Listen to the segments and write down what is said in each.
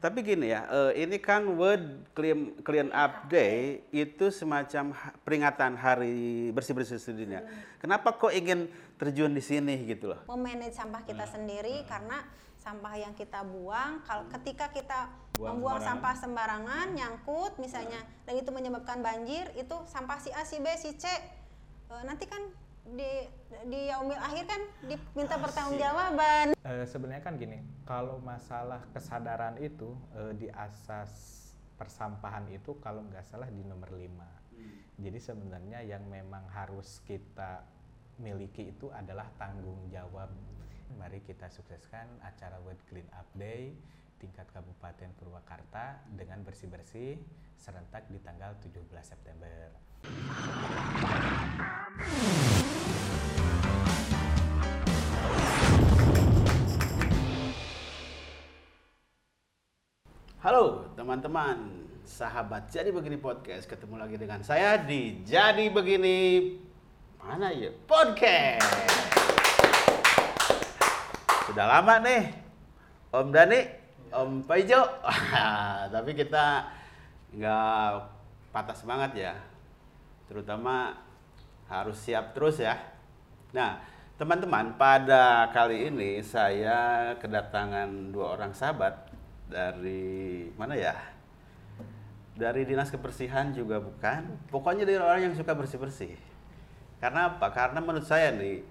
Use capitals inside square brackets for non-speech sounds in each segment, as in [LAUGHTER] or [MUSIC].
Tapi gini ya, eh, ini kan World Clean, Clean Up Day itu semacam peringatan hari bersih-bersih sedunia. Kenapa kok ingin terjun di sini gitu loh? memanage sampah kita sendiri karena sampah yang kita buang kalau ketika kita Buang membuang sembarangan. sampah sembarangan nyangkut misalnya dan itu menyebabkan banjir itu sampah si A si B si C eh, nanti kan di di yaumil akhir kan diminta pertanggungjawaban Eh, sebenarnya kan gini, kalau masalah kesadaran itu eh, di asas persampahan itu kalau nggak salah di nomor 5. Jadi sebenarnya yang memang harus kita miliki itu adalah tanggung jawab. Mari kita sukseskan acara World Clean Up Day tingkat Kabupaten Purwakarta dengan bersih-bersih serentak di tanggal 17 September. Halo teman-teman, sahabat Jadi Begini Podcast. Ketemu lagi dengan saya di Jadi Begini mana ya? Podcast. Sudah lama nih, Om Dani, Om Paijo. [LAUGHS] Tapi kita nggak patah semangat ya. Terutama harus siap terus ya. Nah, teman-teman, pada kali ini saya kedatangan dua orang sahabat dari mana ya? Dari dinas kebersihan juga bukan. Pokoknya dari orang yang suka bersih-bersih. Karena apa? Karena menurut saya nih,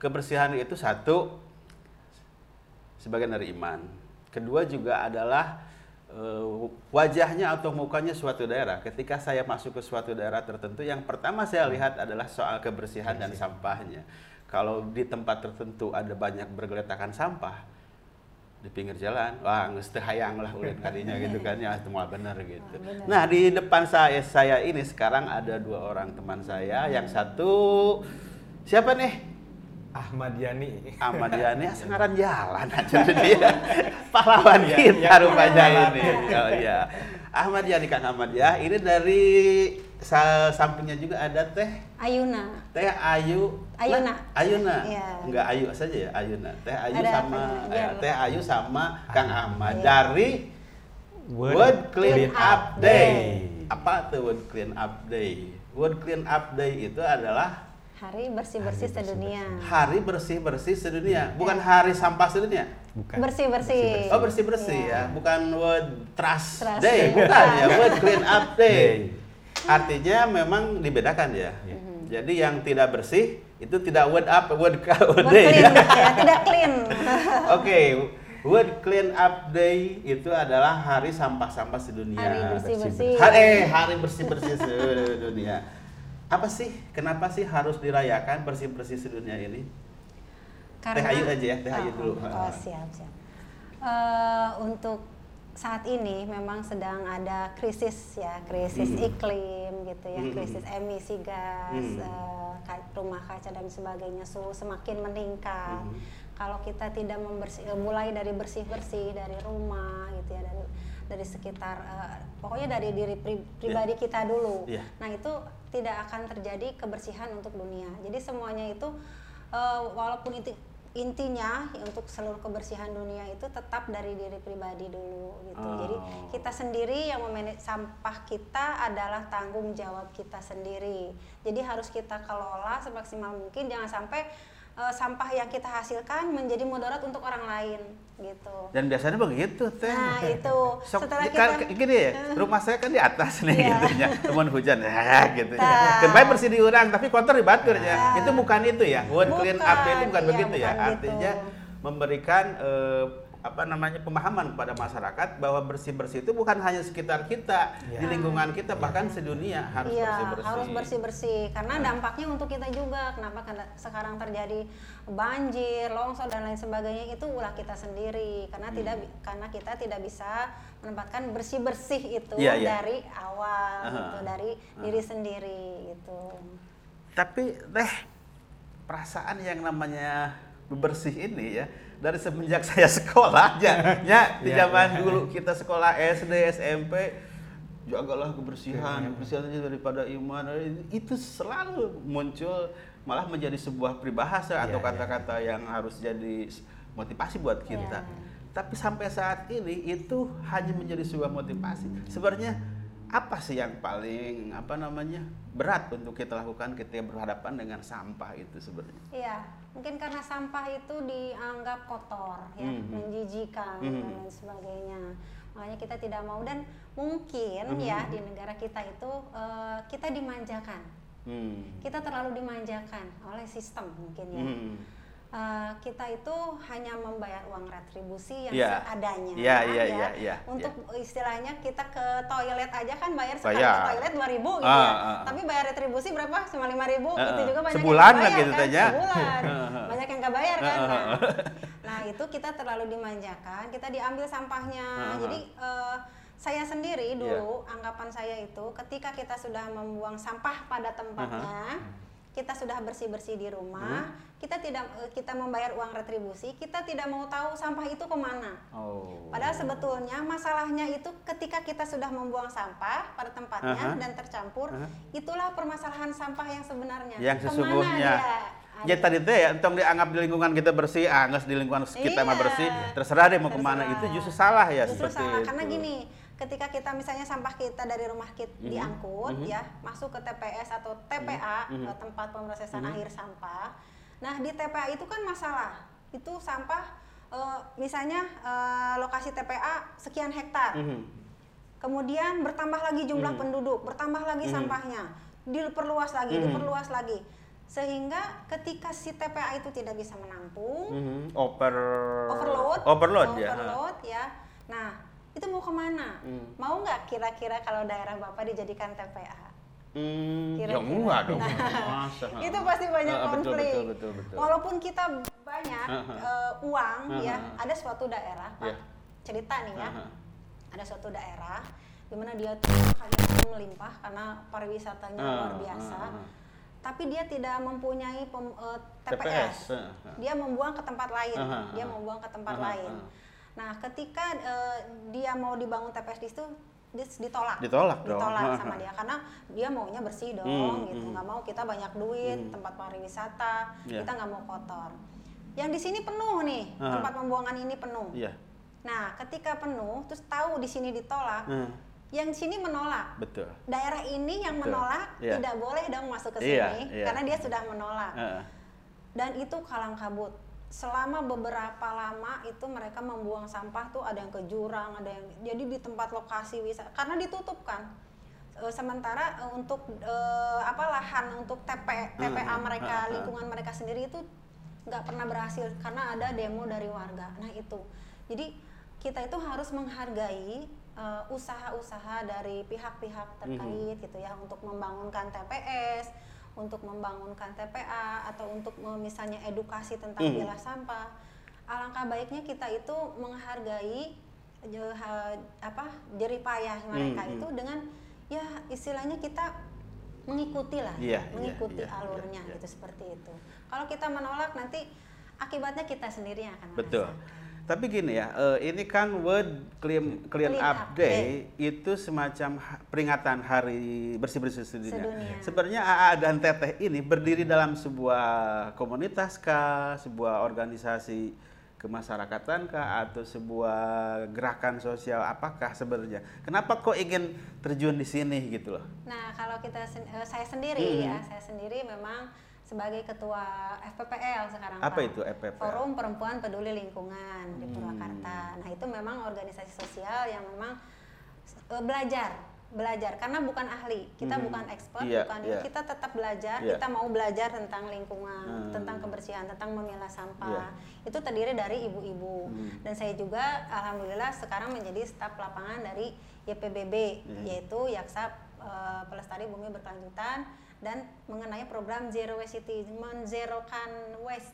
kebersihan itu satu sebagian dari iman. Kedua juga adalah eh, wajahnya atau mukanya suatu daerah. Ketika saya masuk ke suatu daerah tertentu, yang pertama saya lihat adalah soal kebersihan dan sampahnya. Kalau di tempat tertentu ada banyak bergeletakan sampah di pinggir jalan, wah nges teu hayang lah ulit kalinya gitu kan ya itu malah bener gitu. Nah di depan saya saya ini sekarang ada dua orang teman saya, yang satu siapa nih? Ahmad Yani. Ahmad Yani sengaran jalan aja [LAUGHS] dia pahlawan Iya, kita iya, rupanya jalan. ini oh iya Ahmad Yani Kang Ahmad ya ini dari sa- sampingnya juga ada teh Ayuna teh Ayu Ayuna. Nah, Ayuna Iya. enggak Ayu saja ya Ayuna teh Ayu Ada sama biar- teh Ayu sama Kang Ahmad Iya. dari World Clean Clean Up Up Day. Day. Apa tuh World Clean Up Day? World Clean Up Day itu adalah hari bersih bersih Hari sedunia hari bersih-bersih sedunia, bukan hari sampah sedunia. Bukan. bersih bersih Oh bersih bersih Iya. ya, bukan World Trust, Trust Day, Day, bukan bukan. ya, World Clean Up [LAUGHS] Day. Artinya memang dibedakan ya. Iya. Jadi yang tidak bersih itu tidak World Up, World, [LAUGHS] World Buat Day clean ya. [LAUGHS] ya tidak clean Oke, World Clean Up Day itu adalah hari sampah-sampah sedunia. Hari bersih-bersih. Hari, eh, hari bersih-bersih sedunia. Apa sih? Kenapa sih harus dirayakan bersih-bersih sedunia ini? Teh Ayu aja ya, Teh Ayu Oh, dulu. Oh, siap, siap. Eh, untuk saat ini memang sedang ada krisis ya, krisis Hmm. iklim gitu ya, Hmm. krisis emisi gas, Hmm. ka- rumah kaca dan sebagainya suhu semakin meningkat. Hmm. Kalau kita tidak membersih, mulai dari bersih-bersih dari rumah gitu ya, dari dari sekitar, eh, pokoknya dari diri pri- pribadi kita dulu. Iya. Nah itu tidak akan terjadi kebersihan untuk dunia. Jadi semuanya itu eh, walaupun inti, intinya ya, untuk seluruh kebersihan dunia itu tetap dari diri pribadi dulu gitu. Oh. Jadi kita sendiri yang memanage sampah kita adalah tanggung jawab kita sendiri. Jadi harus kita kelola semaksimal mungkin jangan sampai eh, sampah yang kita hasilkan menjadi mudarat untuk orang lain gitu. Dan biasanya begitu, Teh. Nah, itu. [LAUGHS] Sok, Setelah kan, kita- gini ya, rumah saya kan di atas nih [LAUGHS] Iya. gitu ya. Teman hujan [LAUGHS] ya gitu ya. Baik bersih di orang tapi kotor di batur ya. Itu bukan itu ya. World Clean Up itu bukan Bukan, iya, begitu ya. bukan Artinya gitu. memberikan eh, apa namanya pemahaman kepada masyarakat bahwa bersih-bersih itu bukan hanya sekitar kita, Iya. di lingkungan kita bahkan sedunia harus Iya, bersih-bersih. harus bersih-bersih karena dampaknya untuk kita juga. Kenapa karena sekarang terjadi banjir, longsor dan lain sebagainya itu ulah kita sendiri karena Hmm. tidak karena kita tidak bisa menempatkan bersih-bersih itu Iya, iya. dari awal Aha. gitu, dari diri sendiri gitu. Tapi teh perasaan yang namanya bersih ini ya dari semenjak saya sekolah aja [LAUGHS] ya di Iya, zaman iya. dulu kita sekolah SD SMP jagalah kebersihan kebersihan aja daripada iman itu selalu muncul malah menjadi sebuah peribahasa atau Iya, iya. kata-kata yang harus jadi motivasi buat kita Iya. tapi sampai saat ini itu hanya menjadi sebuah motivasi. Sebenarnya apa sih yang paling apa namanya berat untuk kita lakukan ketika berhadapan dengan sampah itu sebenarnya? Iya, mungkin karena sampah itu dianggap kotor, ya, Mhm. menjijikan Mhm. dan lain sebagainya. Makanya kita tidak mau dan mungkin Mhm. ya di negara kita itu eh, kita dimanjakan, Hmm. kita terlalu dimanjakan oleh sistem mungkin ya. Hmm. Eh, kita itu hanya membayar uang retribusi yang Iya. seadanya. Iya, iya, ya. iya, iya, Untuk istilahnya kita ke toilet aja kan bayar sekali Bayar. ke toilet 2000 gitu Ah, ya. ah. Tapi bayar retribusi berapa? Cuma 5000 Ah, itu juga banyak Sebulan yang lah bayar gitu kan? Sebulan. Banyak yang nggak bayar kan. Ah, ah, Nah, ah. [LAUGHS] nah, itu kita terlalu dimanjakan, kita diambil sampahnya. Ah, ah. Jadi eh, saya sendiri Iya. dulu anggapan saya itu ketika kita sudah membuang sampah pada tempatnya, kita sudah bersih-bersih di rumah, kita tidak eh, kita membayar uang retribusi, kita tidak mau tahu sampah itu ke mana. Oh. Padahal sebetulnya masalahnya itu ketika kita sudah membuang sampah pada tempatnya Aha. dan tercampur, Aha. itulah permasalahan sampah yang sebenarnya. yang Ke mana sesungguhnya dia? ya tadi teh ya entong dianggap di lingkungan kita bersih ah nggak di lingkungan kita mah Iya. bersih terserah deh mau ke mana Terserah. itu justru salah ya Justru seperti salah itu karena gini, ketika kita misalnya sampah kita dari rumah kita Mhm. diangkut Mhm. ya, masuk ke TPS atau TPA, Mhm. eh, tempat pemrosesan Mhm. akhir sampah. Nah, di TPA itu kan masalah. Itu sampah eh, misalnya eh, lokasi TPA sekian hektar. Mhm. Kemudian bertambah lagi jumlah Mhm. penduduk, bertambah lagi Mhm. sampahnya, diperluas lagi, Mhm. diperluas lagi. Sehingga ketika si TPA itu tidak bisa menampung, Mhm. over overload, overload ya overload ya. Nah, itu mau ke mana? Hmm. Mau nggak kira-kira kalau daerah bapak dijadikan TPA? Hmm, ya Kira-kira. enggak dong [LAUGHS] masa itu pasti banyak betul, konflik. betul, betul, betul. Walaupun kita banyak eh, uang ya, Aha. ada suatu daerah, Pak. Iya. Cerita nih ya. Aha. Ada suatu daerah di mana dia tuh kaya melimpah karena pariwisatanya Ah, luar biasa. ah. Tapi dia tidak mempunyai pem- eh, TPS. TPS, ah. Dia membuang ke tempat lain. Aha, Dia membuang ke tempat Aha, lain. aha. Nah, ketika eh, dia mau dibangun TPS di situ dis- ditolak. Ditolak dong. Ditolak sama dia karena dia maunya bersih dong Hmm, gitu. hmm. nggak mau kita banyak duit, Hmm. tempat pariwisata, Iya. kita nggak mau kotor. Yang di sini penuh nih, Aha. tempat pembuangan ini penuh. Iya. Nah, ketika penuh, terus tahu di sini ditolak, Hmm, yang sini menolak. betul. Daerah ini yang Betul. menolak Iya. tidak boleh dong masuk ke Iya, sini iya. karena dia sudah menolak. Heeh. Dan itu kalang kabut. Selama beberapa lama itu mereka membuang sampah tuh ada yang ke jurang, ada yang jadi di tempat lokasi wisata karena ditutup kan. E, sementara e, untuk e, apa lahan untuk TP, TPA Hmm, mereka, hmm, hmm. lingkungan mereka sendiri itu nggak pernah berhasil karena ada demo dari warga. Nah itu, jadi kita itu harus menghargai e, usaha-usaha dari pihak-pihak terkait gitu ya untuk membangunkan TPS, untuk membangunkan TPA atau untuk misalnya edukasi tentang Hmm. pilah sampah. Alangkah baiknya kita itu menghargai apa jeripayah mereka Hmm, itu dengan ya istilahnya kita mengikuti lah, Iya, iya, mengikuti iya, iya, alurnya iya. gitu seperti itu. Kalau kita menolak nanti akibatnya kita sendiri yang akan Betul. Tapi gini ya, eh, ini kan World Clean, Clean Clean Up Up Day itu semacam peringatan hari bersih-bersih sedunia. Sedunia. Sebenarnya AA dan Teteh ini berdiri dalam sebuah komunitas kah, sebuah organisasi kemasyarakatan kah, atau sebuah gerakan sosial apakah sebenarnya? Kenapa kok ingin terjun di sini gitu loh? Nah, kalau kita sen- eh, saya sendiri Mhm. ya, saya sendiri memang sebagai ketua FPPL sekarang Apa Pak. itu FPPL? Forum Perempuan Peduli Lingkungan di Hmm. Purwakarta. Nah, itu memang organisasi sosial yang memang eh, belajar, belajar karena bukan ahli, kita Mhm. bukan expert, Iya, bukan iya. kita tetap belajar, Iya. kita mau belajar tentang lingkungan, Hmm. tentang kebersihan, tentang memilah sampah. Itu terdiri dari ibu-ibu. Hmm. Dan saya juga alhamdulillah sekarang menjadi staf lapangan dari YPBB Iya. yaitu Yaksa eh, Pelestari Bumi Berkelanjutan dan mengenai program Zero Waste City menzerokan waste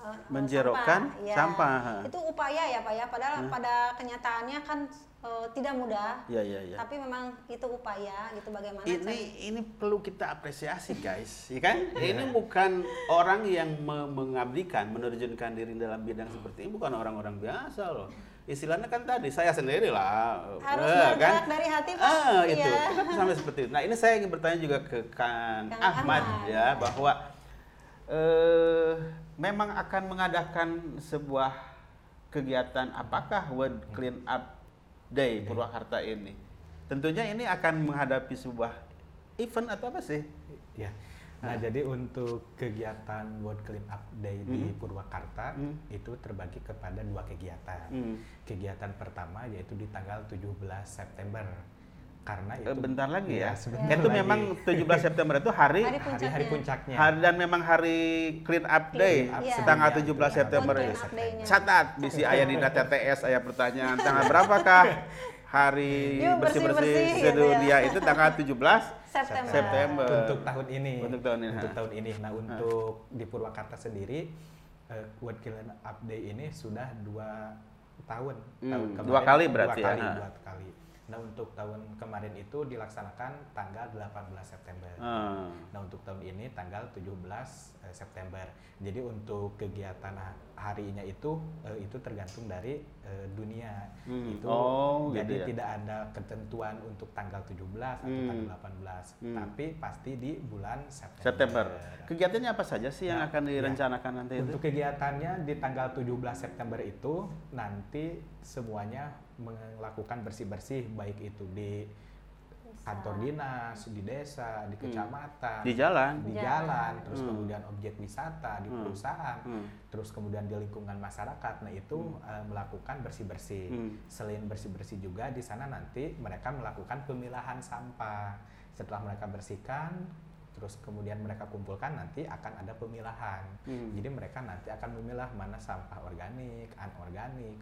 eh, eh, Menzerokan Ya. sampah. Itu upaya ya Pak ya padahal Hmm. pada kenyataannya kan eh, tidak mudah. Iya, iya, iya. Tapi memang itu upaya gitu bagaimana ini cara- ini perlu kita apresiasi guys, ya kan? [LAUGHS] Ini bukan orang yang me- mengabdikan, menerjunkan diri dalam bidang seperti ini bukan orang-orang biasa loh. Istilahnya kan tadi saya sendiri lah, Harus eh, bergerak dari hati, Pak. Ah, itu. Iya. Kenapa sampai seperti itu? Nah ini saya ingin bertanya juga ke Kang, Kang Ahmad, Ahmad. ya bahwa eh memang akan mengadakan sebuah kegiatan apakah World Clean Up Day Purwakarta ini? Tentunya ini akan menghadapi sebuah event atau apa sih? Ya. Nah, jadi untuk kegiatan World Clean Up Day di Hmm. Purwakarta Hmm. itu terbagi kepada dua kegiatan. Hmm. Kegiatan pertama yaitu di tanggal 17 September. Karena itu Eh, bentar lagi ya. sebentar Itu lagi. memang 17 September itu hari Hari puncaknya. puncaknya. hari dan memang hari Clean Up Day Iya. tanggal Iya, 17 iya. September Clean ini. Up Day-nya. Catat bisi ayah di TTS ayah pertanyaan tanggal berapakah [LAUGHS] hari bersih-bersih bersih-bersih gitu sedunia ya. itu tanggal [LAUGHS] 17 September. September. untuk tahun ini. Untuk tahun ini, Untuk ha. tahun ini. Nah, untuk di Purwakarta sendiri eh, World Clean Up Day ini sudah dua tahun. Hmm, tahun dua kali dua berarti ya, kali, ha. Dua kali. Nah, untuk tahun kemarin itu dilaksanakan tanggal 18 September. Hmm. Nah, untuk tahun ini tanggal 17 eh, September. Jadi untuk kegiatan ha- harinya itu eh, itu tergantung dari eh, dunia. Hmm. Itu Oh, jadi gitu ya. tidak ada ketentuan untuk tanggal 17 atau Hmm. tanggal 18, Hmm. tapi pasti di bulan September. September. Kegiatannya apa saja sih yang Nah, akan ya. direncanakan nanti itu? Untuk kegiatannya di tanggal 17 September itu nanti semuanya melakukan bersih-bersih baik itu di kantor dinas, di desa, di kecamatan, Di jalan. di Jalan. jalan, terus Hmm. kemudian objek wisata di Hmm. perusahaan, Hmm. terus kemudian di lingkungan masyarakat. Nah itu eh, melakukan bersih-bersih. Hmm. Selain bersih-bersih juga di sana nanti mereka melakukan pemilahan sampah. Setelah mereka bersihkan, terus kemudian mereka kumpulkan nanti akan ada pemilahan. Hmm. Jadi mereka nanti akan memilah mana sampah organik, anorganik.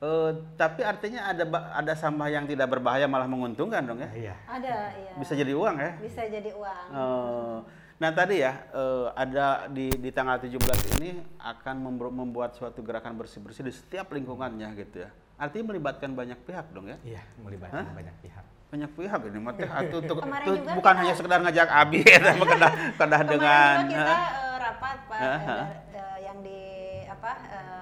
Eh, tapi artinya ada ada sampah yang tidak berbahaya malah menguntungkan dong ya? Iya. Ada, iya. Bisa jadi uang ya? Bisa jadi uang. Eh, nah tadi ya eh, ada di di tanggal 17 ini akan membuat suatu gerakan bersih-bersih di setiap lingkungannya gitu ya. Artinya melibatkan banyak pihak dong ya. Iya, melibatkan Hah? banyak pihak. Banyak pihak ini mah teh atuh tuh- tuh bukan kita- hanya sekedar ngajak abi eta mah kedah kedah Kemarin dengan juga kita eh, rapat Pak dar- eh, yang di apa eh,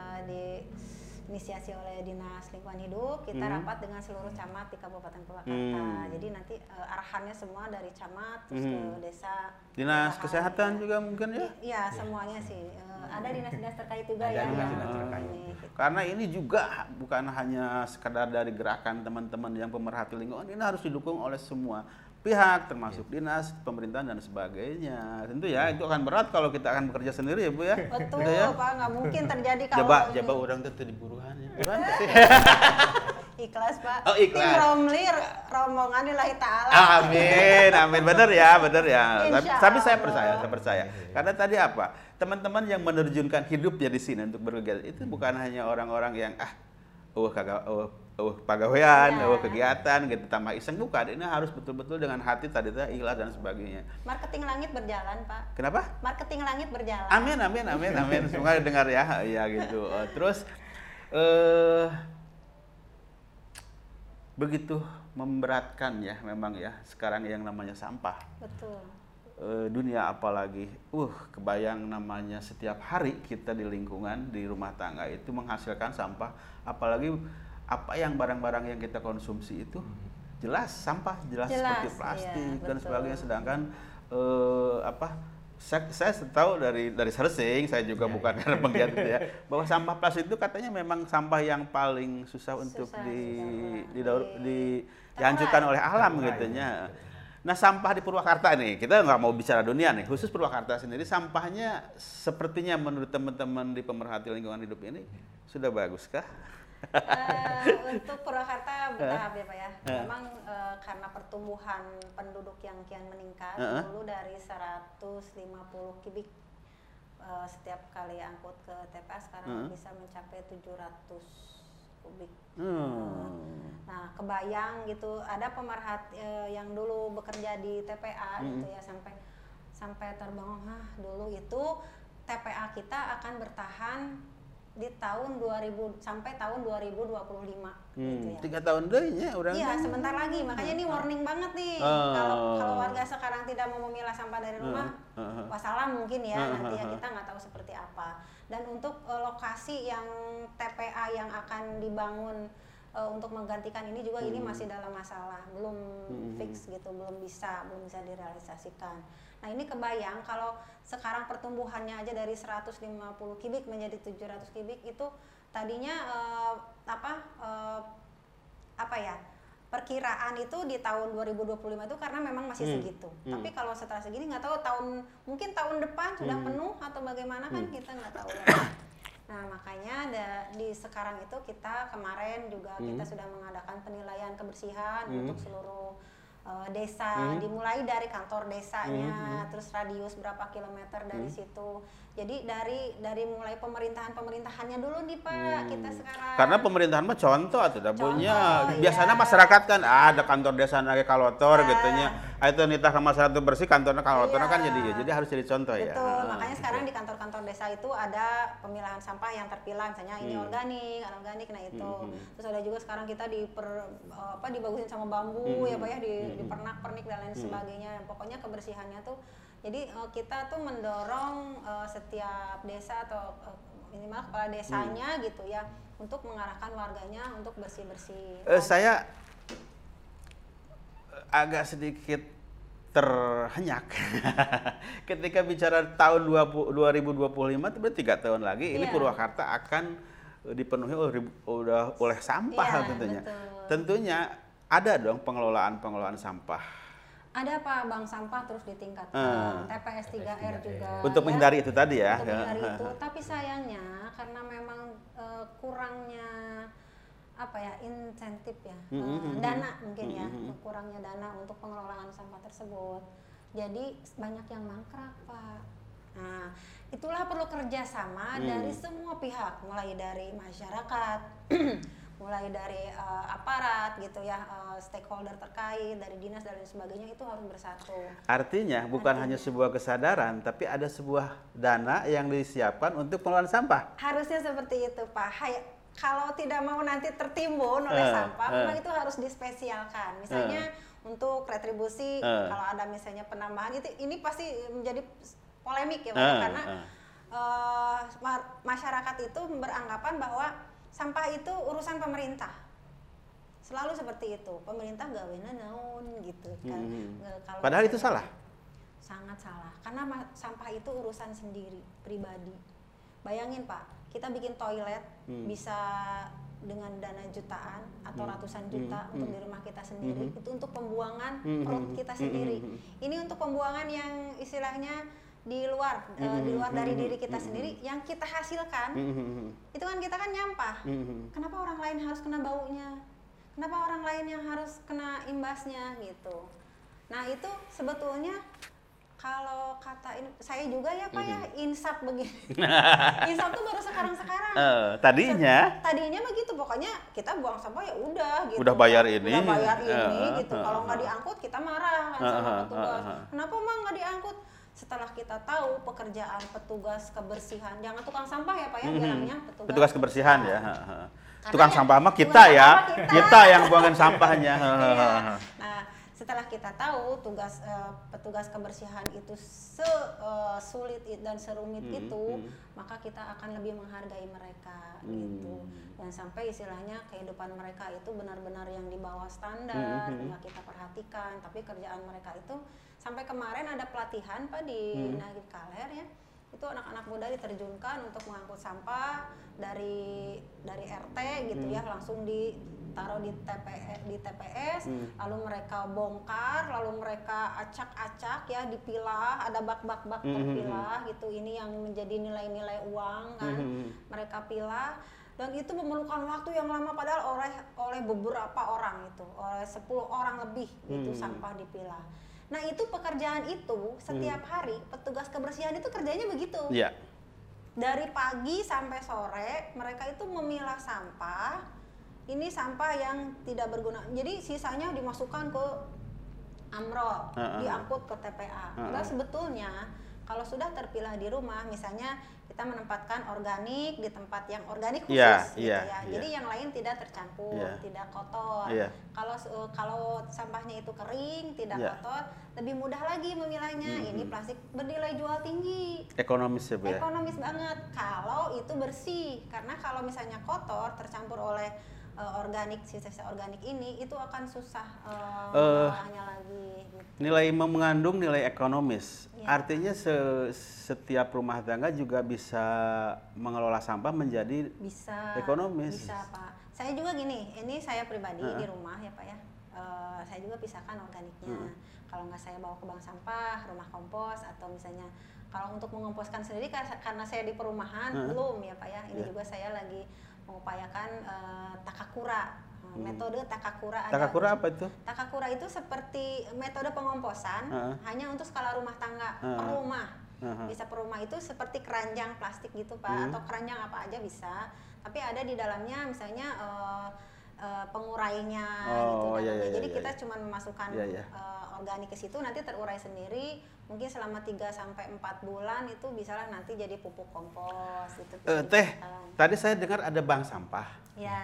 di inisiasi oleh Dinas Lingkungan Hidup, kita Hmm. rapat dengan seluruh camat di Kabupaten Purwakarta. Hmm. Jadi nanti eh, arahannya semua dari camat terus Hmm. ke desa. dinas kesehatan gitu. juga mungkin ya. Iya, semuanya sih. Eh, ada dinas-dinas terkait juga Ada ya. dinas-dinas yang terkait. ini, gitu. Karena ini juga bukan hanya sekedar dari gerakan teman-teman yang pemerhati lingkungan, ini harus didukung oleh semua pihak, termasuk dinas, pemerintahan dan sebagainya. Tentu ya, itu akan berat kalau kita akan bekerja sendiri ya bu ya. Betul, Udah ya? Pak, nggak mungkin terjadi kalau Coba, ini. coba orang tuh di buruhan ya. Buruhan [LAUGHS] ikhlas, Pak. Oh, ikhlas. Tim Romli, rombongan lillahi ta'ala. Amin, amin, bener ya, bener ya. Tapi, tapi saya percaya, saya percaya. Karena tadi apa? Teman-teman yang menerjunkan hidupnya di sini untuk berkegiatan itu bukan hanya orang-orang yang ah, uh kagak, uh, uh pagawean, Ya. uh kegiatan gitu tambah iseng bukan. Ini harus betul-betul dengan hati tadi ikhlas dan sebagainya. Marketing langit berjalan, Pak. Kenapa? Marketing langit berjalan. Amin, amin, amin, amin. [LAUGHS] Semoga dengar ya, ya gitu. Eh, terus eh begitu memberatkan ya memang ya sekarang yang namanya sampah. Betul. Eh, dunia apalagi uh kebayang namanya setiap hari kita di lingkungan di rumah tangga itu menghasilkan sampah apalagi apa yang barang-barang yang kita konsumsi itu jelas sampah jelas, Jelas, seperti plastik iya, dan betul. sebagainya sedangkan eh, apa saya, saya tahu dari dari searching saya juga Iya, bukan karena penggiat itu ya [LAUGHS] bahwa sampah plastik itu katanya memang sampah yang paling susah untuk Susah, di susah. di, daur- Di- di dihancurkan oleh alam gitu betul. Nah sampah di Purwakarta nih, kita nggak mau bicara dunia nih, khusus Purwakarta sendiri sampahnya sepertinya menurut teman-teman di pemerhati lingkungan hidup ini sudah bagus Eh, untuk Purwakarta bertahap ya Pak ya. Memang eh, karena pertumbuhan penduduk yang kian meningkat Heeh. dulu dari 150 kubik eh, setiap kali angkut ke TPA sekarang Heeh. bisa mencapai 700 kubik. Hmm. Nah, kebayang gitu ada pemerhati eh, yang dulu bekerja di TPA gitu Mm. ya sampai sampai terbangun ah dulu itu TPA kita akan bertahan di tahun 2000 sampai tahun 2025 gitu Hmm. ya. Tiga tahun deh ya orang. Iya, sebentar lagi. Makanya ini warning banget nih. Oh. Kalau kalau warga sekarang tidak mau memilah sampah dari rumah, wassalam mungkin ya. Nanti ya kita nggak tahu seperti apa. Dan untuk eh, lokasi yang TPA yang akan dibangun eh, untuk menggantikan ini juga ini masih dalam masalah, belum Hmm. fix gitu, belum bisa, belum bisa direalisasikan. Nah ini kebayang kalau sekarang pertumbuhannya aja dari 150 kubik menjadi 700 kubik itu tadinya eh, apa eh, apa ya perkiraan itu di tahun 2025 itu karena memang masih Hmm. segitu. Hmm. Tapi kalau setelah segini nggak tahu tahun mungkin tahun depan sudah Hmm. penuh atau bagaimana kan Hmm. kita nggak tahu ya. [COUGHS] Nah makanya ada di sekarang itu kita kemarin juga Hmm. kita sudah mengadakan penilaian kebersihan Hmm. untuk seluruh uh, desa Hmm. dimulai dari kantor desanya Hmm, hmm. terus radius berapa kilometer dari Hmm. situ jadi dari dari mulai pemerintahan pemerintahannya dulu nih pak Hmm. kita sekarang Karena pemerintahan mah contoh atau tidak punya. Contoh, Biasanya iya. masyarakat kan ah, ada kantor desa nage kalotor Iya. gitu nya. Ah, Itu nitah ke masyarakat itu bersih kantornya kalotor Iya. kan jadi jadi harus jadi contoh ya. Betul, makanya gitu. sekarang di kantor-kantor desa itu ada pemilahan sampah yang terpilah, misalnya ini Hmm. organik, anorganik, nah itu. Hmm, hmm. Terus ada juga sekarang kita di apa dibagusin sama bambu Hmm, ya pak ya, di, hmm, hmm. dipernak-pernik dan lain Hmm. sebagainya. Pokoknya kebersihannya tuh, jadi eh, kita tuh mendorong eh, setiap desa atau eh, minimal kepala desanya Hmm. gitu ya, untuk mengarahkan warganya untuk bersih-bersih. Eh, saya agak sedikit terhenyak [LAUGHS] ketika bicara tahun 20, 2025 itu berarti tiga tahun lagi ini Iya. Purwakarta akan dipenuhi oleh, udah oleh sampah Iya, tentunya. betul. Tentunya ada dong pengelolaan-pengelolaan sampah Ada pak bank sampah terus ditingkatkan, Ah. TPS 3R juga. untuk ya. menghindari itu tadi ya. untuk menghindari itu [LAUGHS] tapi sayangnya karena memang eh, kurangnya apa ya insentif ya Mm, eh, mm, mm, dana mungkin ya Mm, mm, mm. kurangnya dana untuk pengelolaan sampah tersebut jadi banyak yang mangkrak pak nah itulah perlu kerjasama Mm. dari semua pihak mulai dari masyarakat [CLEARS THROAT] mulai dari eh, aparat gitu ya eh, stakeholder terkait dari dinas dan lain sebagainya itu harus bersatu Artinya bukan Artinya. hanya sebuah kesadaran, tapi ada sebuah dana yang disiapkan untuk pengelolaan sampah. Harusnya seperti itu, Pak. Hay- kalau tidak mau nanti tertimbun oleh Eh, sampah, eh. memang itu harus dispesialkan. Misalnya untuk retribusi, Eh. kalau ada misalnya penambahan itu, ini pasti menjadi polemik ya, Pak, Eh, karena eh, ma- masyarakat itu beranggapan bahwa sampah itu urusan pemerintah. Selalu seperti itu. Pemerintah gawena naon gitu kan. Hmm. Nggak- kalau Padahal itu salah. sangat salah karena sampah itu urusan sendiri pribadi bayangin pak kita bikin toilet Hmm. bisa dengan dana jutaan atau Hmm. ratusan juta Hmm. untuk Hmm. di rumah kita sendiri Hmm. itu untuk pembuangan Hmm. perut kita Hmm. sendiri Hmm. ini untuk pembuangan yang istilahnya di luar eh, Hmm. di luar dari Hmm. diri kita Hmm. sendiri yang kita hasilkan Hmm. itu kan kita kan nyampah Hmm. kenapa orang lain harus kena baunya kenapa orang lain yang harus kena imbasnya gitu nah itu sebetulnya kalau kata ini saya juga ya pak ya insaf begini [LAUGHS] insaf tuh baru sekarang sekarang Eh, tadinya tadinya begitu pokoknya kita buang sampah ya udah gitu Udah bayar ini. udah bayar ini Eh, gitu eh, kalau nggak eh. diangkut kita marah kan sama petugas eh, eh. kenapa mah nggak diangkut setelah kita tahu pekerjaan petugas kebersihan jangan tukang sampah ya pak ya Mhm. bilangnya petugas, petugas kebersihan ya. Karena Tukang ya, sampah mah kita ya. kita. Kita yang buangin sampahnya. [LAUGHS] Iya. Nah, setelah kita tahu tugas eh, petugas kebersihan itu se eh, sulit i- dan serumit Hmm, itu, hmm. maka kita akan lebih menghargai mereka Hmm. gitu. Dan sampai istilahnya kehidupan mereka itu benar-benar yang di bawah standar, Hmm, hmm. nggak kita perhatikan. Tapi kerjaan mereka itu sampai kemarin ada pelatihan pak di Hmm. Nagib Kaler ya itu anak-anak muda diterjunkan untuk mengangkut sampah dari dari RT gitu Hmm. ya langsung ditaruh di TPS di TPS Hmm. lalu mereka bongkar lalu mereka acak-acak ya dipilah ada bak-bak-bak Hmm, hmm, terpilah gitu ini yang menjadi nilai-nilai uang kan Hmm. mereka pilah dan itu memerlukan waktu yang lama padahal oleh oleh beberapa orang itu oleh 10 orang lebih itu Hmm. sampah dipilah nah itu pekerjaan itu setiap hari petugas kebersihan itu kerjanya begitu Iya. dari pagi sampai sore mereka itu memilah sampah ini sampah yang tidak berguna jadi sisanya dimasukkan ke amrol Heeh. diangkut ke TPA Heeh. padahal sebetulnya kalau sudah terpilah di rumah misalnya kita menempatkan organik di tempat yang organik khusus Iya, gitu iya, ya iya. jadi yang lain tidak tercampur Iya. tidak kotor Iya. kalau kalau sampahnya itu kering tidak Iya. kotor lebih mudah lagi memilahnya Mhm. ini plastik bernilai jual tinggi Ekonomis ya, Bu ya. ekonomis banget kalau itu bersih karena kalau misalnya kotor tercampur oleh eh, organik sisa-sisa organik ini itu akan susah Eh, mengolahnya lagi. gitu. Nilai mengandung nilai ekonomis. Iya. Artinya se- setiap rumah tangga juga bisa mengelola sampah menjadi Bisa. Ekonomis. Bisa pak. Saya juga gini, ini saya pribadi Heeh. di rumah ya pak ya. Eh, saya juga pisahkan organiknya. Heeh. Kalau nggak saya bawa ke bank sampah, rumah kompos atau misalnya kalau untuk mengomposkan sendiri kar- karena saya di perumahan Heeh. belum ya pak ya. Ini Iya. juga saya lagi mengupayakan eh, takakura. Hmm. Metode takakura ada. takakura apa itu? Takakura itu seperti metode pengomposan Heeh. hanya untuk skala rumah tangga Heeh. per rumah. Heeh. Bisa per rumah itu seperti keranjang plastik gitu pak Hmm. atau keranjang apa aja bisa. Tapi ada di dalamnya misalnya eh, eh, pengurainya gitu Oh, iya, iya, Jadi iya, kita iya. cuma memasukkan Iya, iya. eh, organik ke situ nanti terurai sendiri. Mungkin selama 3 sampai 4 bulan itu bisalah nanti jadi pupuk kompos itu. bisa Eh, teh, digunakan. tadi saya dengar ada bank sampah. Ya.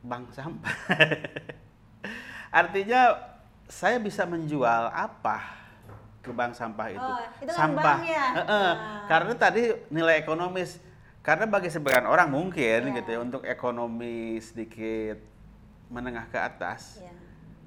Bank sampah. [LAUGHS] Artinya saya bisa menjual apa ke bank sampah itu? Oh, itu kan sampah. bank ya? Heeh. Ah. Karena tadi nilai ekonomis karena bagi sebagian orang mungkin Iya. gitu ya untuk ekonomi sedikit menengah ke atas Ya.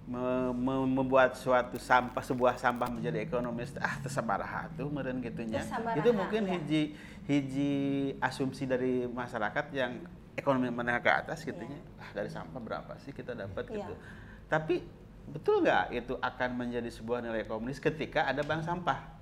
me- me- membuat suatu sampah sebuah sampah menjadi ekonomis ah tersabaraha tuh meren gitunya itu mungkin ya. hiji hiji asumsi dari masyarakat yang ekonomi menengah ke atas gitunya ah dari sampah berapa sih kita dapat Iya. gitu tapi betul nggak itu akan menjadi sebuah nilai ekonomis ketika ada bank sampah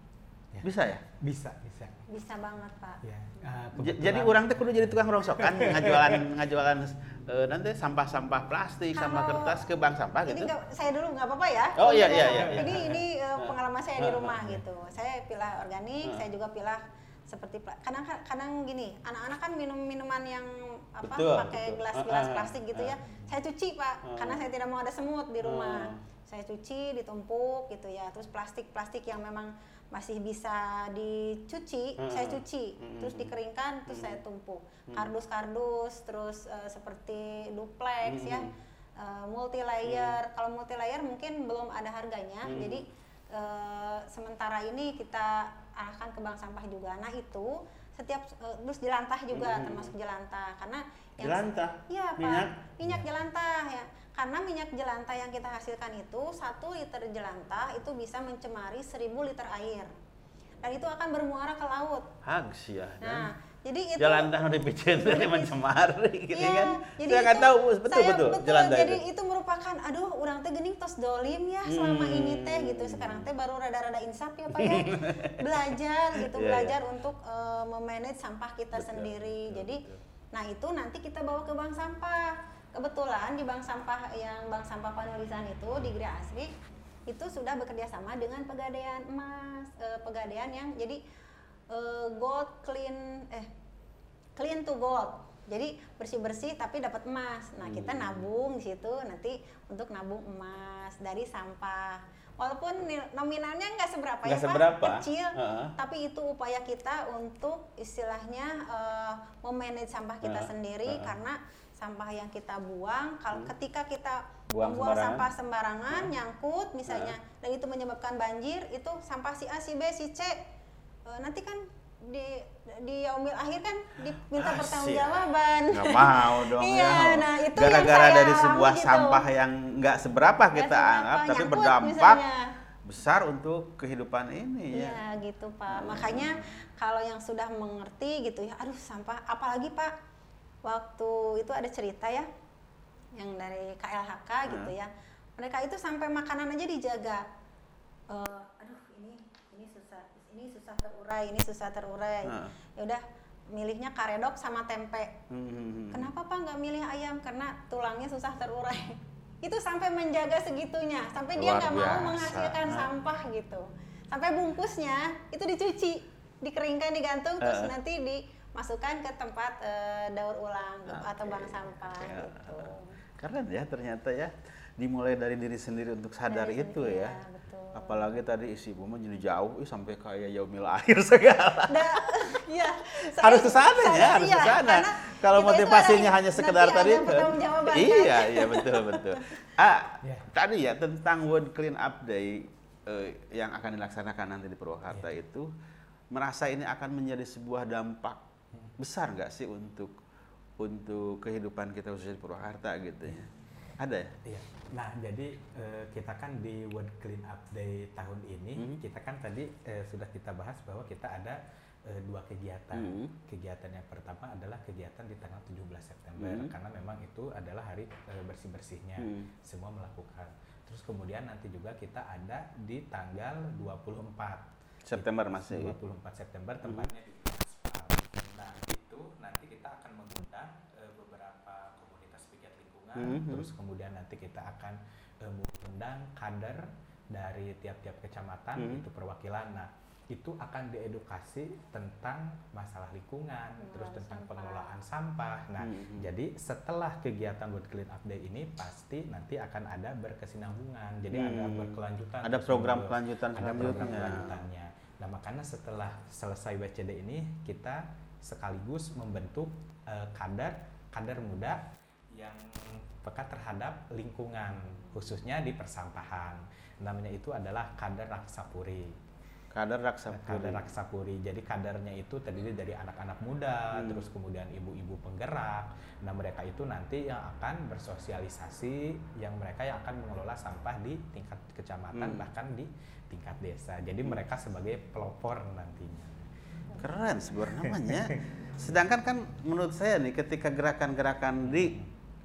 Ya. bisa ya Bisa, bisa. Bisa banget pak. Ya. ah, J- kebetulan- jadi orang teh kudu jadi tukang rongsokan [LAUGHS] ngajualan ngajualan eh, nanti sampah-sampah plastik sampah Kalau- kertas ke bank sampah Ini gitu nggak- saya dulu nggak apa-apa ya. Oh, iya, iya, iya, iya. Ini ini uh, pengalaman saya di rumah gitu. Saya pilah organik, saya juga pilah seperti kadang kadang gini, anak-anak kan minum minuman yang apa Betul, pakai gelas-gelas Heeh, plastik gitu ya. heeh. Saya cuci, Pak, karena saya tidak mau ada semut di rumah. Saya cuci, ditumpuk gitu ya. Terus plastik-plastik yang memang masih bisa dicuci, Heeh. saya cuci. Mm. Terus dikeringkan, terus saya tumpuk. Kardus-kardus, terus eh, seperti duplex ya Mm. uh, multi layer. Kalau multi layer mungkin belum ada harganya. Hmm. Jadi uh, sementara ini kita arahkan ke bank sampah juga. Nah itu setiap uh, terus jelantah juga Hmm. termasuk jelantah karena yang Jelantah? Iya pak. Minyak? Minyak jelantah ya. Karena minyak jelantah yang kita hasilkan itu satu liter jelantah itu bisa mencemari 1000 liter air dan itu akan bermuara ke laut. hags ya Nah, jadi itu jalan tanah dipijen dari mencemari gitu Iya, kan jadi saya nggak tahu betul saya betul, jalan tanah Jadi itu itu merupakan aduh orang teh gening tos dolim ya selama Hmm. ini teh gitu. Sekarang teh baru rada-rada insaf ya Pak ya. [LAUGHS] belajar gitu, Iya, belajar untuk eh, memanage sampah kita Betul, sendiri. betul, Jadi betul. nah itu nanti kita bawa ke bank sampah. Kebetulan di bank sampah yang bank sampah penulisan itu di Gria Asri itu sudah bekerja sama dengan pegadaian emas, eh, pegadaian yang jadi eh, gold clean eh clean to gold. Jadi bersih-bersih tapi dapat emas. Nah, kita Hmm. nabung di situ nanti untuk nabung emas dari sampah. Walaupun nominalnya nggak seberapa Nggak ya, Pak, seberapa. kecil, Heeh. tapi itu upaya kita untuk istilahnya eh, memanage sampah kita Heeh, sendiri heeh. karena sampah yang kita buang kalau ketika kita Hmm. Buang membuang sembarangan. sampah sembarangan nyangkut misalnya dan itu menyebabkan banjir itu sampah si A si B si C eh, nanti kan di di yaumil akhir kan diminta Ah, pertanggungjawaban nggak mau [LAUGHS] dong Iya, ya. nah, itu gara-gara dari sebuah gitu. sampah yang nggak seberapa kita seberapa, anggap tapi berdampak misalnya. besar untuk kehidupan ini ya Iya gitu Pak. Makanya kalau yang sudah mengerti gitu ya, aduh sampah. Apalagi Pak, waktu itu ada cerita ya, yang dari KLHK gitu Hmm. ya. Mereka itu sampai makanan aja dijaga. Eh, aduh ini ini susah, ini susah terurai, ini susah terurai. Hmm. Ya udah milihnya karedok sama tempe. Hmm. Kenapa Pak nggak milih ayam? Karena tulangnya susah terurai. [LAUGHS] itu sampai menjaga segitunya, sampai dia Luar nggak mau menghasilkan Nah. sampah gitu. Sampai bungkusnya itu dicuci, dikeringkan, digantung, terus Eh. nanti dimasukkan ke tempat eh, daur ulang atau Oke. bank sampah Ya. gitu. Keren ya ternyata ya dimulai dari diri sendiri untuk sadar Dari itu sendiri, ya. ya, betul. Apalagi tadi isi ibu mah jadi jauh ih, sampai kayak yaumil akhir [LAUGHS] segala. [LAUGHS] Da, ya, harus ke sana ya, harus iya, ke sana. Kalau itu motivasinya ada- hanya sekedar nanti tadi ada pertanggungjawaban, [LAUGHS] kan? Iya, iya betul betul. Ah, Ya. tadi ya tentang World Clean Up Day eh, yang akan dilaksanakan nanti di Purwakarta Iya. itu merasa ini akan menjadi sebuah dampak besar nggak sih untuk untuk kehidupan kita khususnya di Purwakarta gitu ya? Ada ya? Iya. Nah, jadi eh, kita kan di World Clean Up Day tahun ini, Hmm. kita kan tadi eh, sudah kita bahas bahwa kita ada eh, dua kegiatan. Hmm. Kegiatan yang pertama adalah kegiatan di tanggal 17 September Hmm. karena memang itu adalah hari bersih-bersihnya. Hmm. Semua melakukan. Terus kemudian nanti juga kita ada di tanggal 24 September masih. 24 September tepatnya di Aspal. Nah itu nanti kita akan mengundang eh, beberapa komunitas Mhm. terus kemudian nanti kita akan eh, mengundang kader dari tiap-tiap kecamatan Mhm. itu perwakilan. Nah itu akan diedukasi tentang masalah lingkungan, terus Pengelolaan tentang sampah. pengelolaan sampah. Nah Mhm. jadi setelah kegiatan World Clean Up Day ini pasti nanti akan ada berkesinambungan. Jadi ada Hmm. berkelanjutan. Ada terus program kelanjutan ada program kelanjutannya. Nah makanya setelah selesai WCD ini kita sekaligus membentuk eh, kader kader muda yang peka terhadap lingkungan khususnya di persampahan. Namanya itu adalah kader Raksapuri. Kader Raksa Kader Raksapuri. Jadi kadernya itu terdiri dari anak-anak muda, Hmm. terus kemudian ibu-ibu penggerak. Nah mereka itu nanti yang akan bersosialisasi, yang mereka yang akan mengelola sampah di tingkat kecamatan Hmm. bahkan di tingkat desa. Jadi mereka sebagai pelopor nantinya. Keren sebenarnya namanya. Sedangkan kan menurut saya nih ketika gerakan-gerakan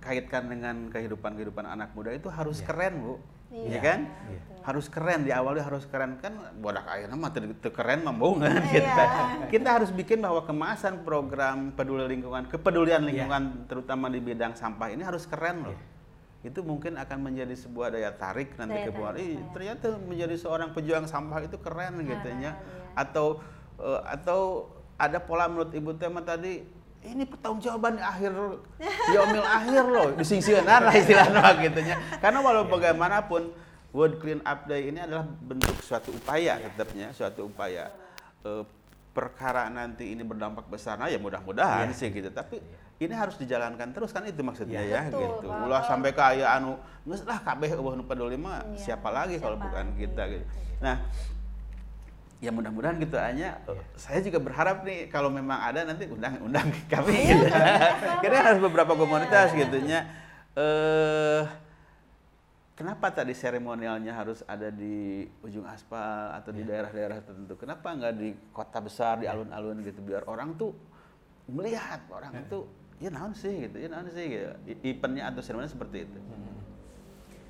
dikaitkan dengan kehidupan-kehidupan anak muda itu harus Iya. keren, Bu. Iya, Iya kan? Iya. Harus keren di awalnya harus keren kan bodak air mah teu teu keren bohong kan Iya. kita. Kita harus bikin bahwa kemasan program peduli lingkungan, kepedulian Iya. lingkungan terutama di bidang sampah ini harus keren loh. Iya. Itu mungkin akan menjadi sebuah daya tarik nanti Daya ke bawah. Ih, iya. ternyata menjadi seorang pejuang sampah itu keren gitu ya. Atau eh, atau ada pola menurut Ibu Tema tadi ini pertanggungjawaban di akhir yaumil akhir loh disingsiran lah istilahnya gitu nya. Karena walau bagaimanapun World Clean Up Day ini adalah bentuk suatu upaya tetapnya, suatu upaya. Eh, perkara nanti ini berdampak besar, nah ya mudah-mudahan Iya. sih gitu. Tapi ini harus dijalankan terus kan itu maksudnya Iya. ya Betul, gitu. Ulah sampai ke aya anu geus lah kabeh eueuh nu peduli mah Iya, siapa lagi kalau bukan lagi, kita gitu. Nah, ya mudah-mudahan gitu hanya Iya. saya juga berharap nih kalau memang ada nanti undang undang [LAUGHS] kami gitu. Kira harus beberapa Iya. komunitas gitu nya. Eh kenapa tadi seremonialnya harus ada di ujung aspal atau di Iya. daerah-daerah tertentu? Kenapa nggak di kota besar, di alun-alun gitu biar orang tuh melihat orang itu ya naon sih gitu, ya naon sih gitu. Eventnya atau seremonial seperti itu.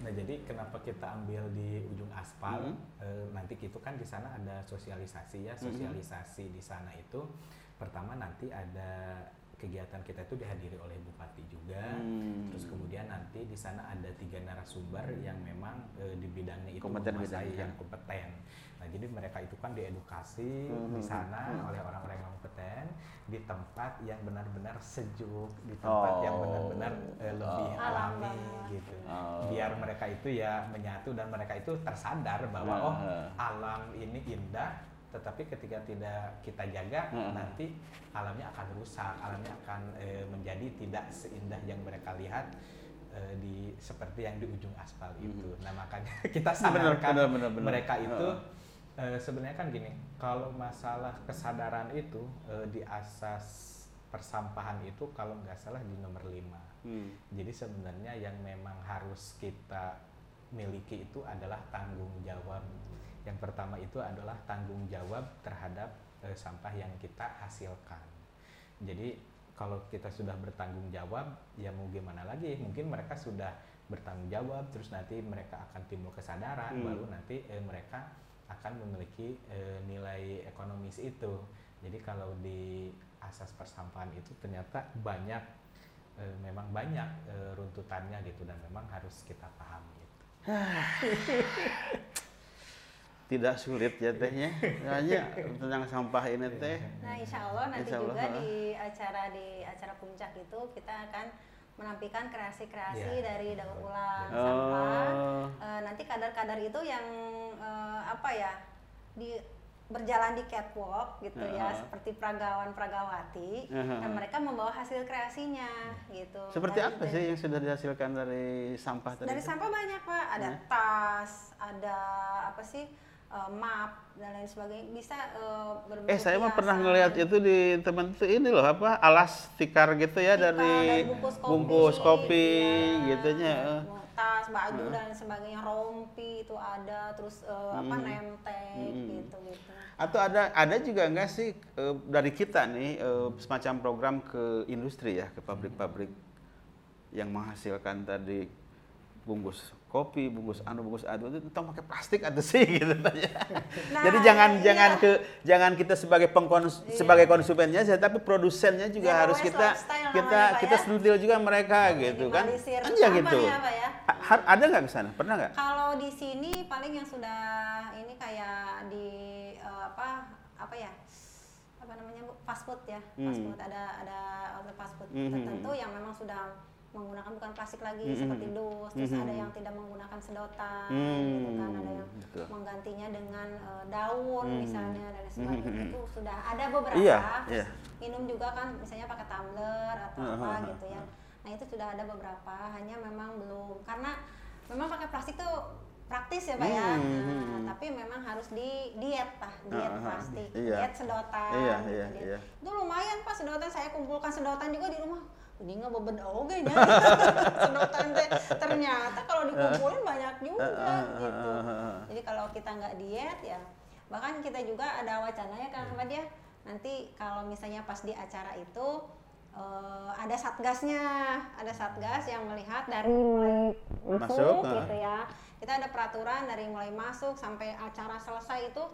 Nah jadi kenapa kita ambil di ujung aspal? Mhm. Eh, nanti itu kan di sana ada sosialisasi ya, sosialisasi di sana itu pertama nanti ada kegiatan kita itu dihadiri oleh bupati juga, Hmm. terus kemudian nanti di sana ada tiga narasumber yang memang eh, di bidangnya itu Kompeten menguasai bidangnya. yang kompeten. Nah jadi mereka itu kan diedukasi di Mhm. sana Mhm. oleh orang-orang yang kompeten di tempat yang benar-benar sejuk, di tempat yang Oh. benar-benar eh, lebih Oh. Alam alami gitu Oh. biar mereka itu ya menyatu dan mereka itu tersadar bahwa oh eh. alam ini indah tetapi ketika tidak kita jaga Heeh. nanti alamnya akan rusak alamnya akan eh, menjadi tidak seindah yang mereka lihat eh, di seperti yang di ujung aspal itu nah makanya [LAUGHS] kita Hmm. Sadarkan mereka itu eh, sebenarnya kan gini kalau masalah kesadaran itu eh, di asas persampahan itu kalau nggak salah di nomor 5 Hmm. jadi sebenarnya yang memang harus kita miliki itu adalah tanggung jawab. Yang pertama itu adalah tanggung jawab terhadap eh, sampah yang kita hasilkan. Jadi kalau kita sudah bertanggung jawab, ya mau gimana lagi? Mungkin mereka sudah bertanggung jawab, terus nanti mereka akan timbul kesadaran, Hmm. baru nanti eh, mereka akan memiliki eh, nilai ekonomis itu. Jadi kalau di asas persampahan itu ternyata banyak eh, memang banyak eh, runtutannya gitu dan memang harus kita pahami gitu. [LAUGHS] Tidak sulit ya tehnya. Hanya tentang sampah ini teh. Nah, insya Allah nanti Insya Allah, juga di acara di acara puncak itu kita akan menampilkan kreasi-kreasi Iya. dari daur ulang Oh. sampah. Eh, nanti kadar-kadar itu yang eh, apa ya di berjalan di catwalk gitu ya, Heeh. seperti peragawan-peragawati, Heeh. dan mereka membawa hasil kreasinya gitu. Seperti Dari- apa dari- sih yang sudah dihasilkan dari sampah tadi? Dari itu? sampah banyak pak, ada tas, ada apa sih eh, map dan lain sebagainya bisa eh, berbentuk Eh saya mah pernah ngelihat itu di teman tuh ini loh apa alas tikar gitu ya Tikar dari, bungkus kopi, bungkus kopi iya, gitunya. eh. tas baju dan sebagainya rompi itu ada terus eh, apa nemtek gitu gitu. Atau ada ada juga enggak sih eh, dari kita nih eh, semacam program ke industri ya ke pabrik-pabrik yang menghasilkan tadi bungkus kopi, bungkus anu, bungkus anu itu tentang pakai plastik atau sih [LAUGHS] gitu tanya. Nah, Jadi jangan iya. jangan ke jangan kita sebagai pengkons sebagai konsumennya saja tapi produsennya juga Zero harus kita kita namanya, Pak, kita ya. juga mereka gitu kan. Minimalisir Kan ya apa gitu. ya, Pak, ya? Ha- ada nggak ke sana? Pernah nggak? Kalau di sini paling yang sudah ini kayak di eh, apa apa ya apa namanya bu fast food ya fast Hmm. food ada ada outlet fast food Hmm, hmm, tertentu hmm. yang memang sudah menggunakan bukan plastik lagi Hmm, seperti hmm. dus terus Hmm, ada hmm. yang tidak menggunakan sedotan Hmm, gitu kan ada yang betul. menggantinya dengan eh, daun Hmm. misalnya dan Hmm, sebagainya hmm, hmm. itu sudah ada beberapa Iya, terus iya. minum juga kan misalnya pakai tumbler atau Hmm, apa hmm, gitu ya nah itu sudah ada beberapa hanya memang belum karena memang pakai plastik tuh praktis ya pak ya Hmm, Nah, hmm. tapi memang harus di diet lah diet ah, plastik iya. diet sedotan Iya, gitu, iya, diet. iya. itu lumayan pak sedotan saya kumpulkan sedotan juga di rumah ini nggak beban. Oge nya sedotan teh ternyata kalau dikumpulin banyak juga Ah, ah, gitu. ah, ah, ah. jadi kalau kita nggak diet ya bahkan kita juga ada wacana ya kang Ahmad ya. Nanti kalau misalnya pas di acara itu eh, ada satgasnya. Ada satgas yang melihat dari mulai masuk, Masuk, gitu ya. Kita ada peraturan dari mulai masuk sampai acara selesai itu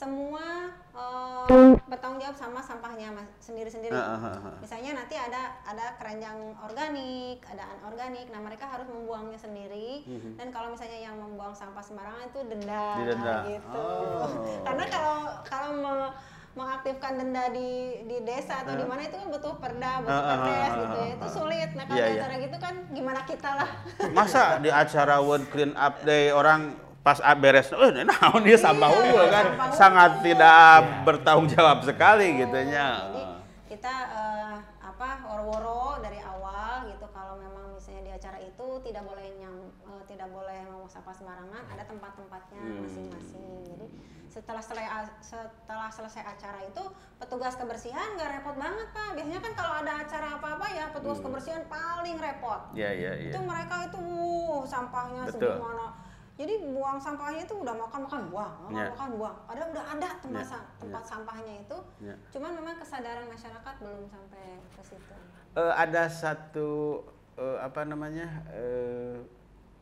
semua eh, bertanggung jawab sama sampahnya sendiri-sendiri. Ah, ah, ah, ah. misalnya nanti ada ada keranjang organik ada anorganik nah mereka harus membuangnya sendiri. Dan kalau misalnya yang membuang sampah sembarangan itu denda, Didenda. gitu. Oh. [LAUGHS] karena kalau kalau me- mengaktifkan denda di di desa atau di mana itu kan butuh perda butuh Ah, ah, perdes ah, gitu ya. itu sulit. Nah kalau di iya. acara gitu kan gimana kita lah? Masa di acara World Clean Up Day orang pas beres, oh naon dia sampah Iya, unggul kan, sampah sangat unggul. tidak bertanggung jawab sekali gitunya. Jadi kita eh, apa woro-woro dari awal gitu kalau memang misalnya di acara itu tidak boleh nyam eh, tidak boleh membuang sampah sembarangan ada tempat-tempatnya Hmm. masing-masing. Jadi setelah selesai setelah selesai acara itu petugas kebersihan nggak repot banget pak. Biasanya kan kalau ada acara apa-apa ya petugas Hmm. kebersihan paling repot. Iya iya iya. Itu mereka itu wuh sampahnya Betul. segimana. Jadi buang sampahnya itu udah makan makan buang, makan Ya. makan buang. Ada udah ada tempat Ya, sa- tempat sampahnya itu. Ya. Cuman memang kesadaran masyarakat belum sampai ke situ. Eh, ada satu eh, apa namanya? eh,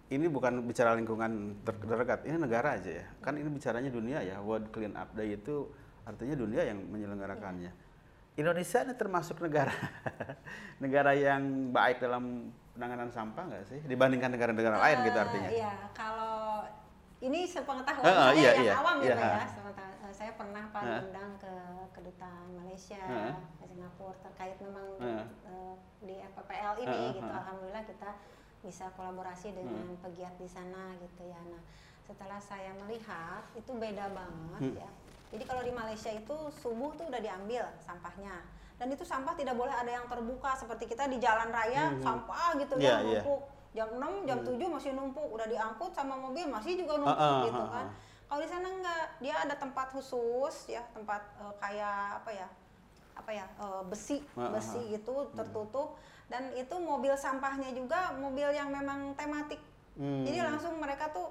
ini bukan bicara lingkungan ter- terdekat, ini negara aja ya. Kan ini bicaranya dunia ya. World Clean Up Day itu artinya dunia yang menyelenggarakannya. Indonesia ini termasuk negara [LAUGHS] negara yang baik dalam penanganan sampah nggak sih dibandingkan negara-negara lain gitu artinya? Iya, kalau ini sepengetahuan Heeh, saya iya, yang iya, awam iya, ya Pak ya. Sepengetahuan- eh, saya pernah Pak Heeh. diundang ke kedutaan Malaysia Heeh. ke Singapura terkait memang Heeh. eh, di FPPL ini Heeh, gitu. Alhamdulillah kita bisa kolaborasi dengan pegiat di sana gitu ya. Nah, setelah saya melihat itu beda banget Hmm. ya. Jadi kalau di Malaysia itu subuh tuh udah diambil sampahnya. Dan itu sampah tidak boleh ada yang terbuka seperti kita di jalan raya sampah gitu Iya, ya numpuk. Jam 6, jam 7 masih numpuk, udah diangkut sama mobil masih juga numpuk Ah, ah, gitu ah, kan. ah. Kalau di sana enggak, dia ada tempat khusus ya, tempat eh, kayak apa ya? apa ya eh, besi Ah, ah, besi ah. gitu tertutup dan itu mobil sampahnya juga mobil yang memang tematik Hmm. jadi langsung mereka tuh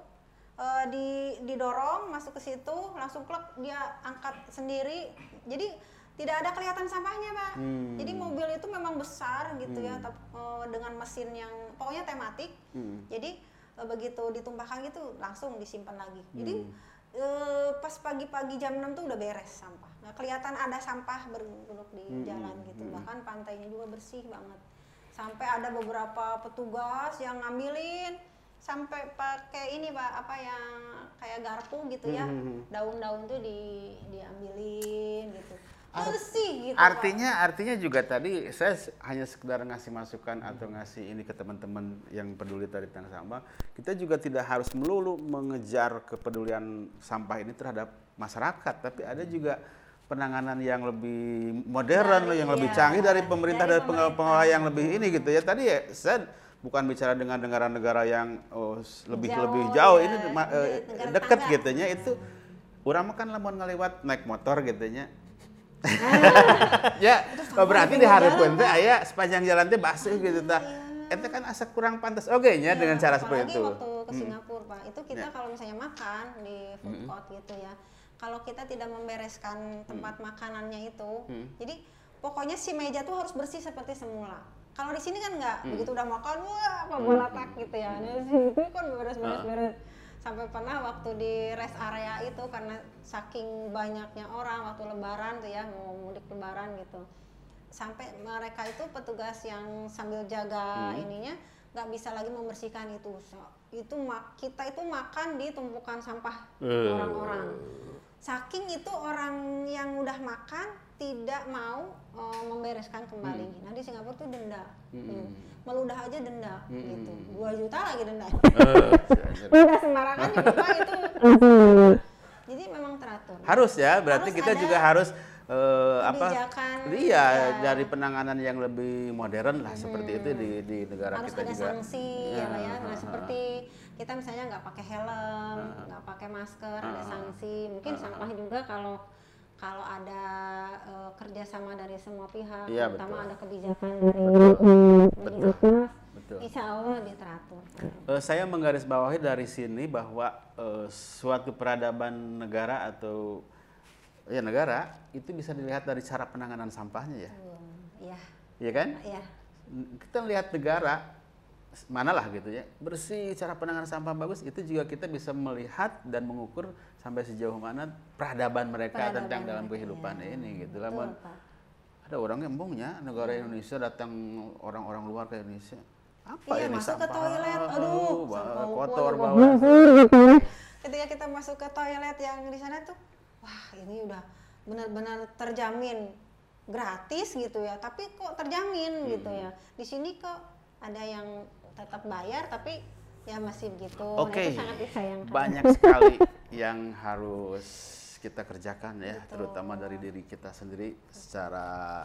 eh, di didorong masuk ke situ langsung klek dia angkat sendiri jadi tidak ada kelihatan sampahnya pak Hmm. jadi memang besar gitu ya tap- eh, dengan mesin yang pokoknya tematik Hmm. jadi eh, begitu ditumpahkan gitu langsung disimpan lagi jadi Hmm. eh, pas pagi-pagi jam 6 tuh udah beres sampah nggak kelihatan ada sampah bergeluk di Hmm, jalan gitu hmm. bahkan pantainya juga bersih banget sampai ada beberapa petugas yang ngambilin sampai pakai ini pak apa yang kayak garpu gitu ya Hmm, hmm, hmm. daun-daun tuh di diambilin gitu Bersih gitu Pak. Artinya artinya juga tadi saya hanya sekedar ngasih masukan atau ngasih ini ke teman-teman yang peduli tadi tentang sampah. Kita juga tidak harus melulu mengejar kepedulian sampah ini terhadap masyarakat, tapi ada juga penanganan yang lebih modern, Dari- yang lebih iya, canggih dari pemerintah dari dari pengelola yang lebih ini gitu ya. Tadi ya saya bukan bicara dengan negara-negara yang oh, lebih Jauh, lebih jauh ya, ini negara dekat gitu nya itu Urang mah kan lamun ngelewat naik motor gitu nya. Ya, berarti di harapan teh aya sepanjang jalan teh basuh gitu tah. Ente kan asa kurang pantas oke nya Iya, dengan cara seperti itu. waktu ke Hmm. Singapura pak itu kita Ya. kalau misalnya makan di food Hmm. court gitu ya kalau kita tidak membereskan tempat makanannya itu Hmm. jadi pokoknya si meja tuh harus bersih seperti semula kalau di sini kan nggak Hmm. begitu udah makan wah apa bola tak gitu ya di situ [LAUGHS] kan beres beres Ah. beres sampai pernah waktu di rest area itu karena saking banyaknya orang waktu lebaran tuh ya mau mudik lebaran gitu sampai mereka itu petugas yang sambil jaga Hmm. ininya nggak bisa lagi membersihkan itu So, itu kita itu makan di tumpukan sampah Eh. orang-orang saking itu orang yang udah makan tidak mau eh, membereskan kembali. Nah di Singapura tuh denda. Hmm. meludah aja denda gitu. Dua juta lagi denda. [LAUGHS] Eh, udah sembarangan juga itu. [LAUGHS] Jadi memang teratur. Harus ya, berarti Harus kita juga harus eh, apa? Iya, ya. dari penanganan yang lebih modern lah seperti itu di di negara harus kita ada juga. sanksi ya Pak ya. Nah Ah, seperti kita misalnya nggak pakai helm, nggak pakai masker, ada sanksi. Mungkin sampah juga kalau kalau ada eh, kerjasama dari semua pihak, Iya, terutama betul. ada kebijakan dari Betul. insya Allah dia teratur. Eh, saya menggarisbawahi dari sini bahwa eh, suatu peradaban negara atau ya negara itu bisa dilihat dari cara penanganan sampahnya ya, Iya, ya kan? iya. Kita lihat negara manalah gitu ya bersih cara penanganan sampah bagus itu juga kita bisa melihat dan mengukur sampai sejauh mana peradaban mereka Peradaban tentang dalam kehidupan iya. ini gitu lah ada orang yang embungnya negara Indonesia datang orang-orang luar ke Indonesia apa Iya, ini masuk ke sampah toilet, aduh, sampah kotor bawah Ketika kita masuk ke toilet yang di sana tuh, wah ini udah benar-benar terjamin gratis gitu ya. Tapi kok terjamin gitu Hmm. ya. Di sini kok ada yang tetap bayar tapi ya masih begitu. Oke, Nah, itu sangat disayangkan. banyak sekali [LAUGHS] yang harus kita kerjakan ya, Betul. terutama dari diri kita sendiri secara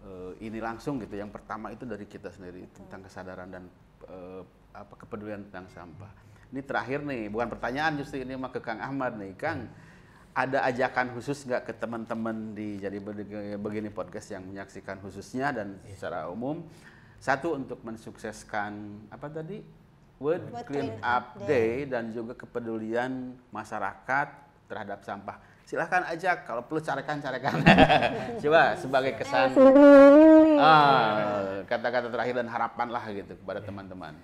eh, ini langsung gitu. Yang pertama itu dari kita sendiri tentang kesadaran dan eh, apa kepedulian tentang sampah. Ini terakhir nih, bukan pertanyaan justru ini mah ke Kang Ahmad nih, Kang. Ada ajakan khusus nggak ke teman-teman di jadi Begini- begini podcast yang menyaksikan khususnya dan secara umum satu untuk mensukseskan apa tadi World World Clean Clean Up Up Day dan juga kepedulian masyarakat terhadap sampah. Silahkan ajak kalau perlu carekan-carekan. [LAUGHS] Coba sebagai kesan ah, kata-kata terakhir dan harapan lah gitu kepada teman-teman.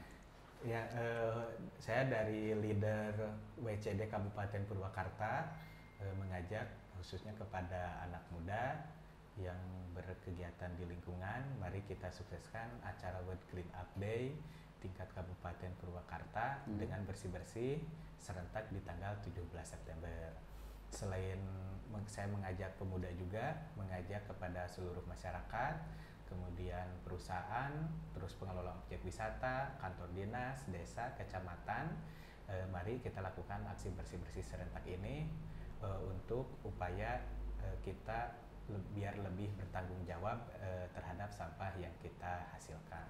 Ya, eh, saya dari leader WCD Kabupaten Purwakarta eh, mengajak khususnya kepada anak muda yang berkegiatan di lingkungan, mari kita sukseskan acara World Clean Up Day tingkat Kabupaten Purwakarta dengan bersih-bersih serentak di tanggal 17 September. Selain saya mengajak pemuda juga, mengajak kepada seluruh masyarakat, kemudian perusahaan, terus pengelola objek wisata, kantor dinas, desa, kecamatan, eh, mari kita lakukan aksi bersih-bersih serentak ini eh, untuk upaya eh, kita biar lebih bertanggung jawab eh, terhadap sampah yang kita hasilkan.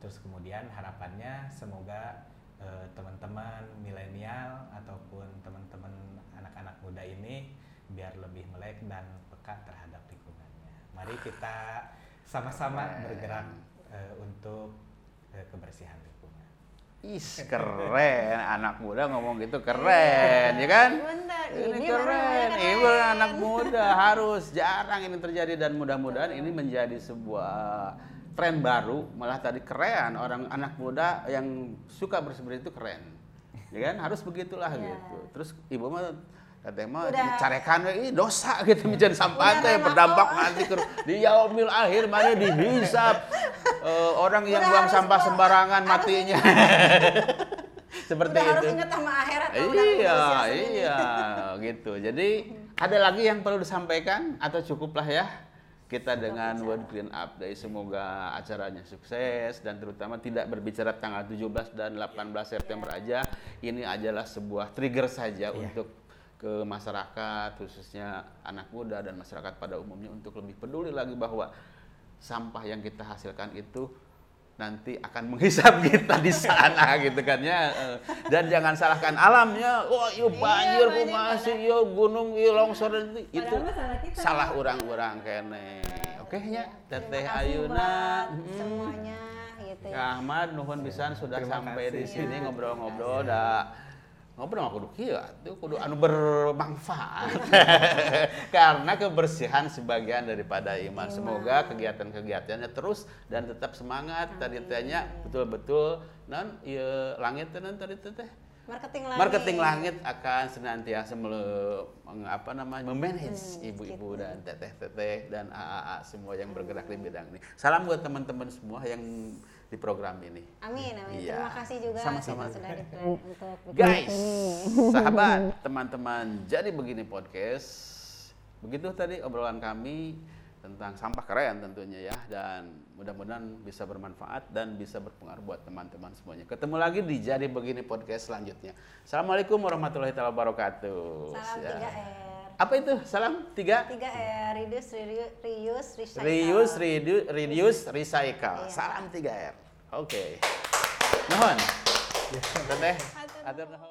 Terus kemudian harapannya semoga eh, teman-teman milenial ataupun teman-teman anak-anak muda ini biar lebih melek dan peka terhadap lingkungannya. Mari kita sama-sama bergerak eh, untuk kebersihan lingkungan. Is keren, anak muda ngomong gitu keren, ya kan? Bener, Ini, ini baru keren, ini keren. anak muda harus jarang ini terjadi dan mudah-mudahan ini menjadi sebuah tren baru. Malah tadi keren orang anak muda yang suka bersih-bersih itu keren, ya kan? Harus begitulah Iya. gitu. Terus ibu mah Teh mah Udah. carekan we, ih dosa gitu menjadi sampah rela berdampak nanti ke di yaumil akhir mana dihisap [LAUGHS] Eh, orang yang Udah buang harus sampah sembarangan harus matinya. [LAUGHS] Seperti Udah harus itu. ingat sama akhirat Iya, iya, gitu. Jadi ada lagi yang perlu disampaikan atau cukuplah ya kita dengan World Clean Up Day semoga acaranya sukses dan terutama tidak berbicara tanggal 17 dan 18 September aja. Ini adalah sebuah trigger saja untuk ke masyarakat khususnya anak muda dan masyarakat pada umumnya untuk lebih peduli lagi bahwa sampah yang kita hasilkan itu nanti akan menghisap [LAUGHS] kita di sana gitu kan ya. Eh, Dan jangan salahkan alamnya. Oh, iya banjir banjir, ku masih iya gunung iya longsor itu itu salah orang-orang kene. Oke nya, Teteh Terima kasih Ayuna. semuanya gitu ya. Ahmad nuhun pisan sudah Terima sampai di sini Iya, ngobrol-ngobrol da ngobrol mah kudu kieu atuh kudu anu bermanfaat. [LAUGHS] Karena kebersihan sebagian daripada iman. Semoga kegiatan-kegiatannya terus dan tetap semangat. Tadi tanya betul-betul non ieu langit teh non tadi teh. Marketing langit. Marketing langit akan senantiasa mele- meng- apa namanya memanage ibu-ibu gitu. dan teteh-teteh dan AA semua yang bergerak di bidang ini. Salam buat teman-teman semua yang di program ini. Amin, amin. Iya. Terima kasih juga Sama-sama. sudah dipilih untuk bikin Guys, ini. sahabat, teman-teman, jadi begini podcast. Begitu tadi obrolan kami tentang sampah keren tentunya ya dan mudah-mudahan bisa bermanfaat dan bisa berpengaruh buat teman-teman semuanya. Ketemu lagi di jadi begini podcast selanjutnya. Assalamualaikum warahmatullahi wabarakatuh. Salam Ya. 3R. Apa itu? Salam tiga? 3R, reduce, reuse, recycle. Reuse, reduce, reduce, recycle. Iya. Salam 3R. Oke. Nuhun. Teteh. Atur nuhun.